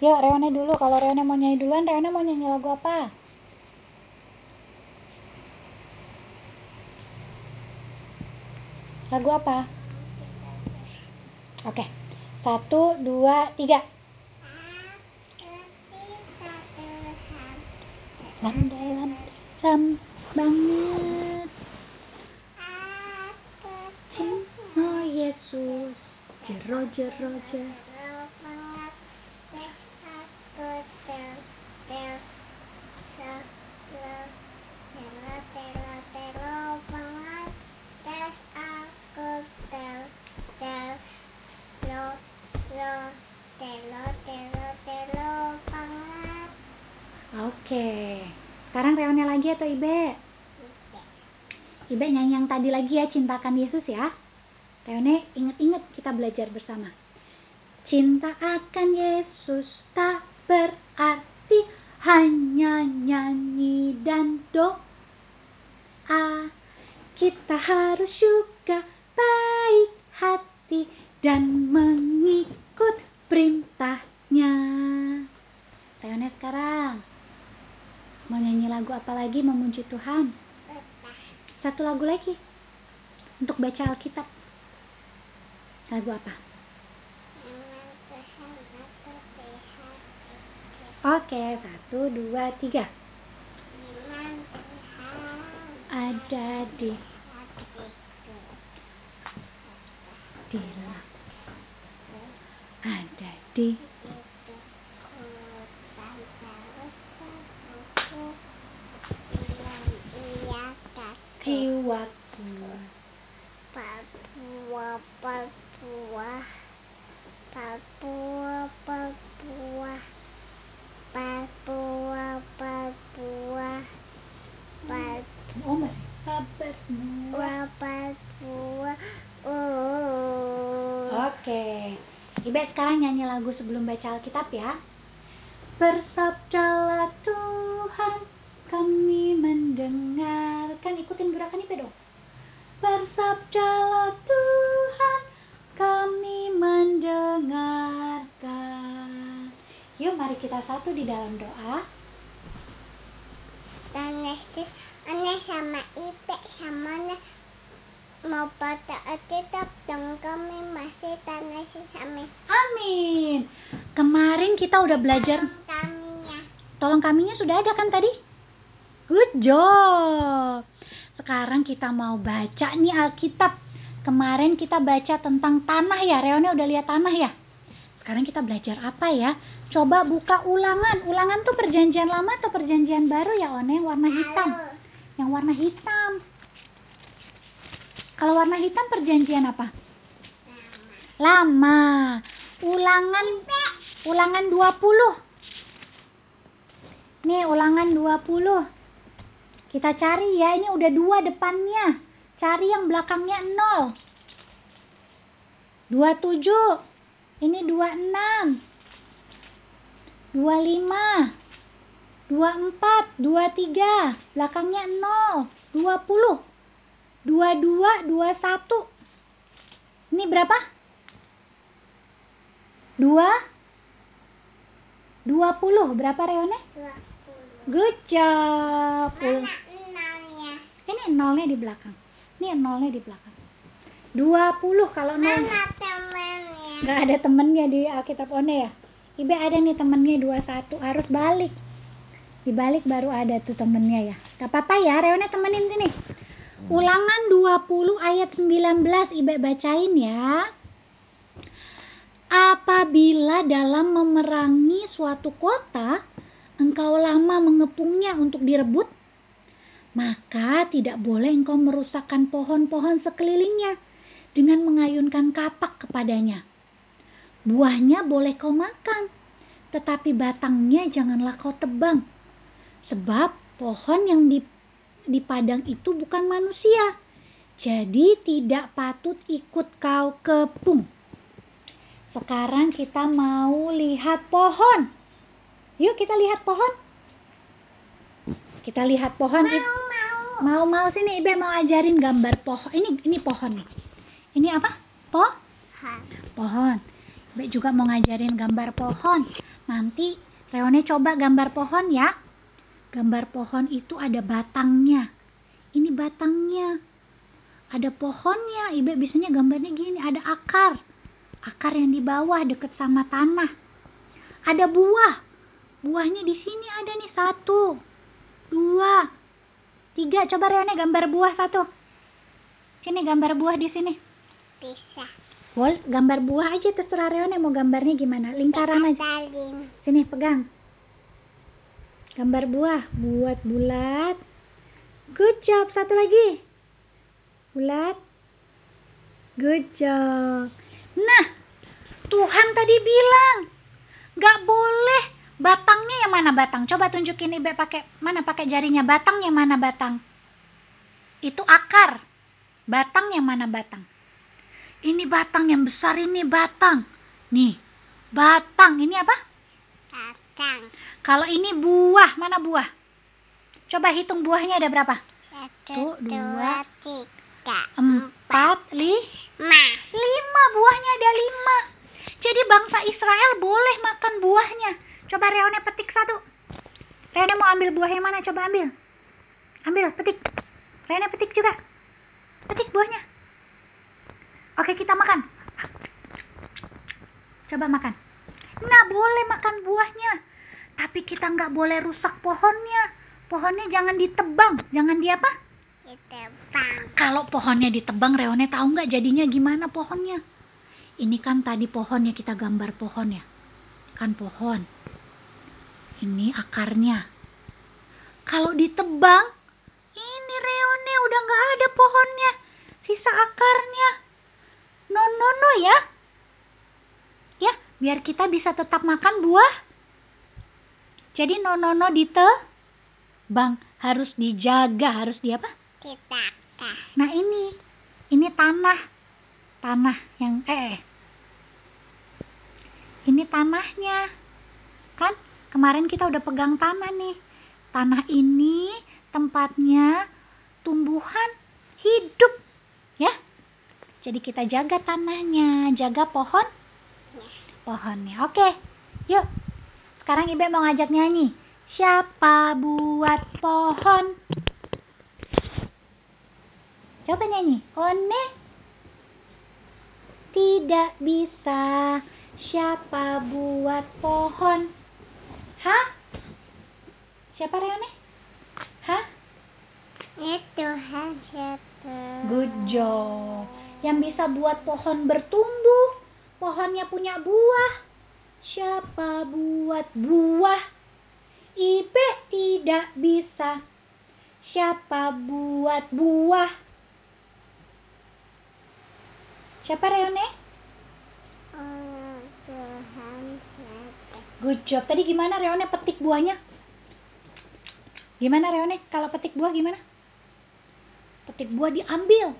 Yuk, Reone dulu. Kalau Reone mau nyanyi duluan, Reone mau nyanyi lagu apa? Lagu apa? Oke. Satu, dua, tiga. Landai, landai, ram banget. Oh Yesus, jero, jero, jero. Sekarang reone lagi atau Ibe? Ibe nyanyi yang tadi lagi ya, cintakan Yesus ya. Reone inget-inget kita belajar bersama. Cinta akan Yesus tak berarti hanya nyanyi dan doa. Kita harus juga baik hati dan mengikut perintahnya. Reone sekarang mau nyanyi lagu apa lagi memuji Tuhan? Satu lagu lagi untuk baca Alkitab. Lagu apa? Oke, satu, dua, tiga. Ada di di Ibe sekarang nyanyi lagu sebelum baca Alkitab ya. Bersabdalah Tuhan, kami mendengarkan. Ikutin gerakan Ibe dong. Bersabdalah Tuhan, kami mendengarkan. Yuk mari kita satu di dalam doa. Itu aneh sama ipe sama mau pada tetap dan kami masih tanah sama Amin. Kemarin kita udah belajar kaminya. Tolong kaminya sudah ada kan tadi? Good job. Sekarang kita mau baca nih Alkitab. Kemarin kita baca tentang tanah ya. Reone udah lihat tanah ya? Sekarang kita belajar apa ya? Coba buka ulangan. Ulangan tuh perjanjian lama atau perjanjian baru ya, One? Yang warna hitam. Yang warna hitam. Kalau warna hitam perjanjian apa? Lama. Ulangan ulangan 20. Nih ulangan 20. Kita cari ya, ini udah dua depannya. Cari yang belakangnya 0. 27. Ini 26. 25. 24, 23. Belakangnya 0. 20. 22, 21. Ini berapa? 2 20. Berapa Reone? Dua puluh. Good job. Mana enamnya? Ini nolnya di belakang. Ini nolnya di belakang. 20 kalau nol. Mana? Gak ada temennya di Alkitab One ya? Ibe ada nih temennya 21. Harus balik. Dibalik baru ada tuh temennya ya. Gak apa-apa ya, Reone temenin sini. Ulangan 20 ayat 19 Ibe bacain ya. Apabila dalam memerangi suatu kota, engkau lama mengepungnya untuk direbut, maka tidak boleh engkau merusakkan pohon-pohon sekelilingnya dengan mengayunkan kapak kepadanya. Buahnya boleh kau makan, tetapi batangnya janganlah kau tebang. Sebab pohon yang di, di padang itu bukan manusia, jadi tidak patut ikut kau kepung. Sekarang kita mau lihat pohon. Yuk kita lihat pohon. Kita lihat pohon. Mau mau. Mau mau sini Ibe mau ajarin gambar pohon. Ini ini pohon nih. Ini apa? Po? Hah. Pohon. Ibe juga mau ngajarin gambar pohon. Nanti Reone coba gambar pohon ya. Gambar pohon itu ada batangnya. Ini batangnya. Ada pohonnya. Ibe biasanya gambarnya gini, ada akar. Akar yang di bawah deket sama tanah. Ada buah. Buahnya di sini ada nih satu, dua, tiga. Coba Reone gambar buah satu. Sini gambar buah di sini. Bisa. Boleh gambar buah aja terserah Reone mau gambarnya gimana. Lingkaran aja. Sini pegang. Gambar buah, buat bulat. Good job. Satu lagi. Bulat. Good job. Nah, Tuhan tadi bilang nggak boleh batangnya yang mana batang. Coba tunjukin Ibe pakai mana pakai jarinya batang yang mana batang. Itu akar. Batang yang mana batang. Ini batang yang besar ini batang. Nih, batang. Ini apa? Kalau ini buah, mana buah? Coba hitung buahnya ada berapa? Satu, Satu, dua, dua, tiga, Empat, li, lima. lima. Buahnya ada lima. Jadi bangsa Israel boleh makan buahnya. Coba Reone petik satu. Reone mau ambil buah yang mana? Coba ambil. Ambil, petik. Reone petik juga. Petik buahnya. Oke, kita makan. Coba makan. Nah, boleh makan buahnya. Tapi kita nggak boleh rusak pohonnya. Pohonnya jangan ditebang. Jangan di apa? Kita bang. Kalau pohonnya ditebang, Reone tahu nggak jadinya gimana pohonnya? Ini kan tadi pohonnya kita gambar pohonnya. Kan pohon. Ini akarnya. Kalau ditebang, ini Reone udah nggak ada pohonnya. Sisa akarnya. No, no, no ya. Ya, biar kita bisa tetap makan buah. Jadi no, no, no ditebang. Harus dijaga, harus di apa? Kita kah. Nah ini, ini tanah, tanah yang eh, ini tanahnya, kan? Kemarin kita udah pegang tanah nih. Tanah ini tempatnya tumbuhan hidup, ya. Jadi kita jaga tanahnya, jaga pohon, pohonnya. Oke, yuk. Sekarang Ibe mau ngajak nyanyi. Siapa buat pohon? Coba nyanyi. One tidak bisa. Siapa buat pohon? Hah? Siapa Reone? Hah? Itu hasil. Good job. Yang bisa buat pohon bertumbuh. Pohonnya punya buah. Siapa buat buah? Ibe tidak bisa. Siapa buat buah? Siapa Reone? Siapa? Good job. Tadi gimana Reone petik buahnya? Gimana Reone? Kalau petik buah gimana? Petik buah diambil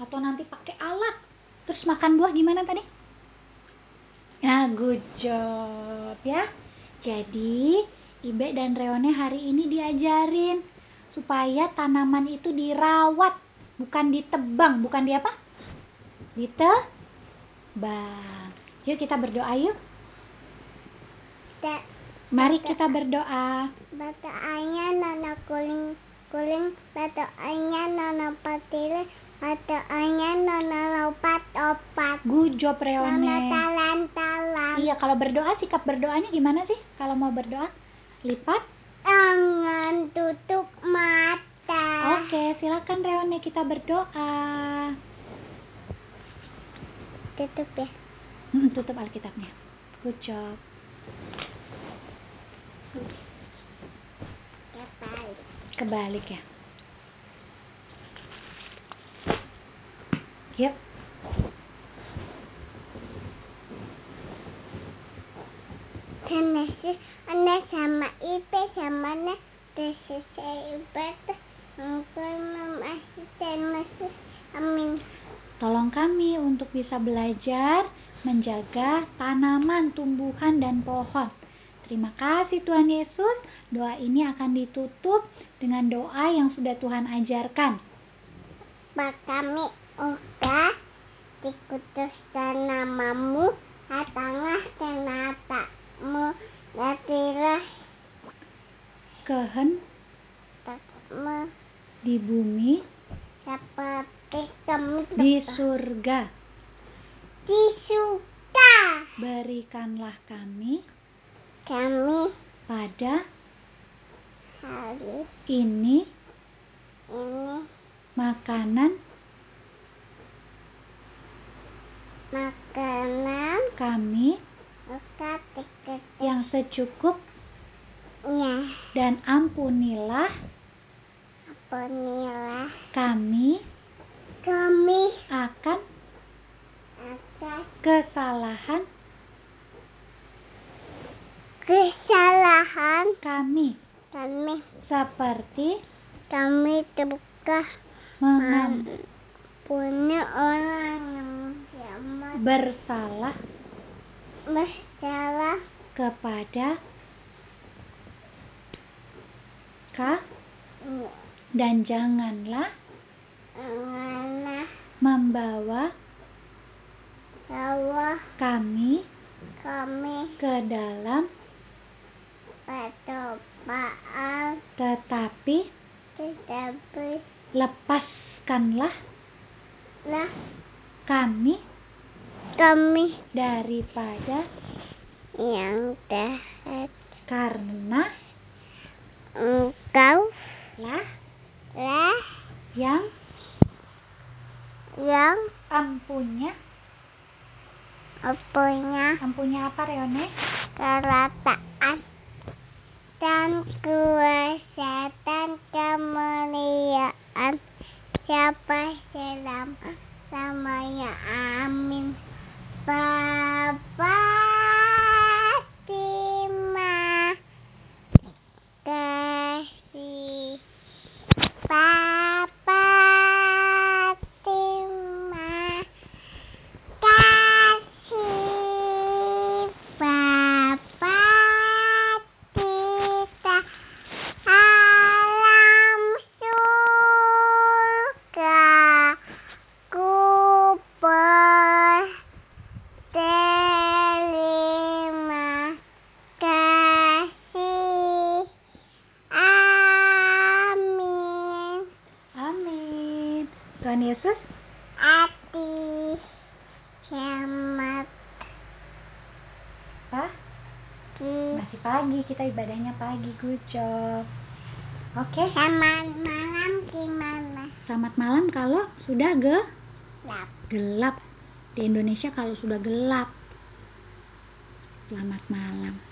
atau nanti pakai alat. Terus makan buah gimana tadi? Nah, good job ya. Jadi, Ibe dan Reone hari ini diajarin supaya tanaman itu dirawat, bukan ditebang, bukan di apa? Ditebang. Yuk kita berdoa yuk. Kita Mari kita berdoa. bataannya nana kuling kuling bataannya nana patile bataannya nana lopat opat Good job nana Reone. talan talan Iya, kalau berdoa sikap berdoanya gimana sih? Kalau mau berdoa lipat. tangan tutup mata Oke, silakan Reone kita berdoa. tutup ya Hmm, tutup Alkitabnya. Good job. ya balik Kebalik ya. Tanasi ane sama ipe sama ne tesis ibet engkau amin Tolong kami untuk bisa belajar menjaga tanaman, tumbuhan, dan pohon. Terima kasih Tuhan Yesus. Doa ini akan ditutup dengan doa yang sudah Tuhan ajarkan. Pak kami udah dikutus namamu, tengah tenatamu, Latilah kehendakmu di bumi seperti di surga. di surga. Berikanlah kami Kami pada hari ini ini makanan makanan kami yang secukupnya. Dan ampunilah Penilah kami kami akan akan kesalahan kesalahan kami. kami. Seperti kami terbuka mengam- punya orang yang bersalah bersalah kepada Ka dan janganlah membawa bahwa kami kami ke dalam percobaan tetapi tetapi lepaskanlah lah kami kami. Daripada yang jahat. Karena engkau lah lah yang yang ampunya. Punya ampunya apa Reone? Kerataan dan kuasa dan kemuliaan. Siapa Tuhan Yesus? Ati selamat. Pak pagi. Masih pagi kita ibadahnya pagi good job. Oke. Selamat malam gimana? Selamat malam kalau sudah ge? Lap. gelap. Di Indonesia kalau sudah gelap. Selamat malam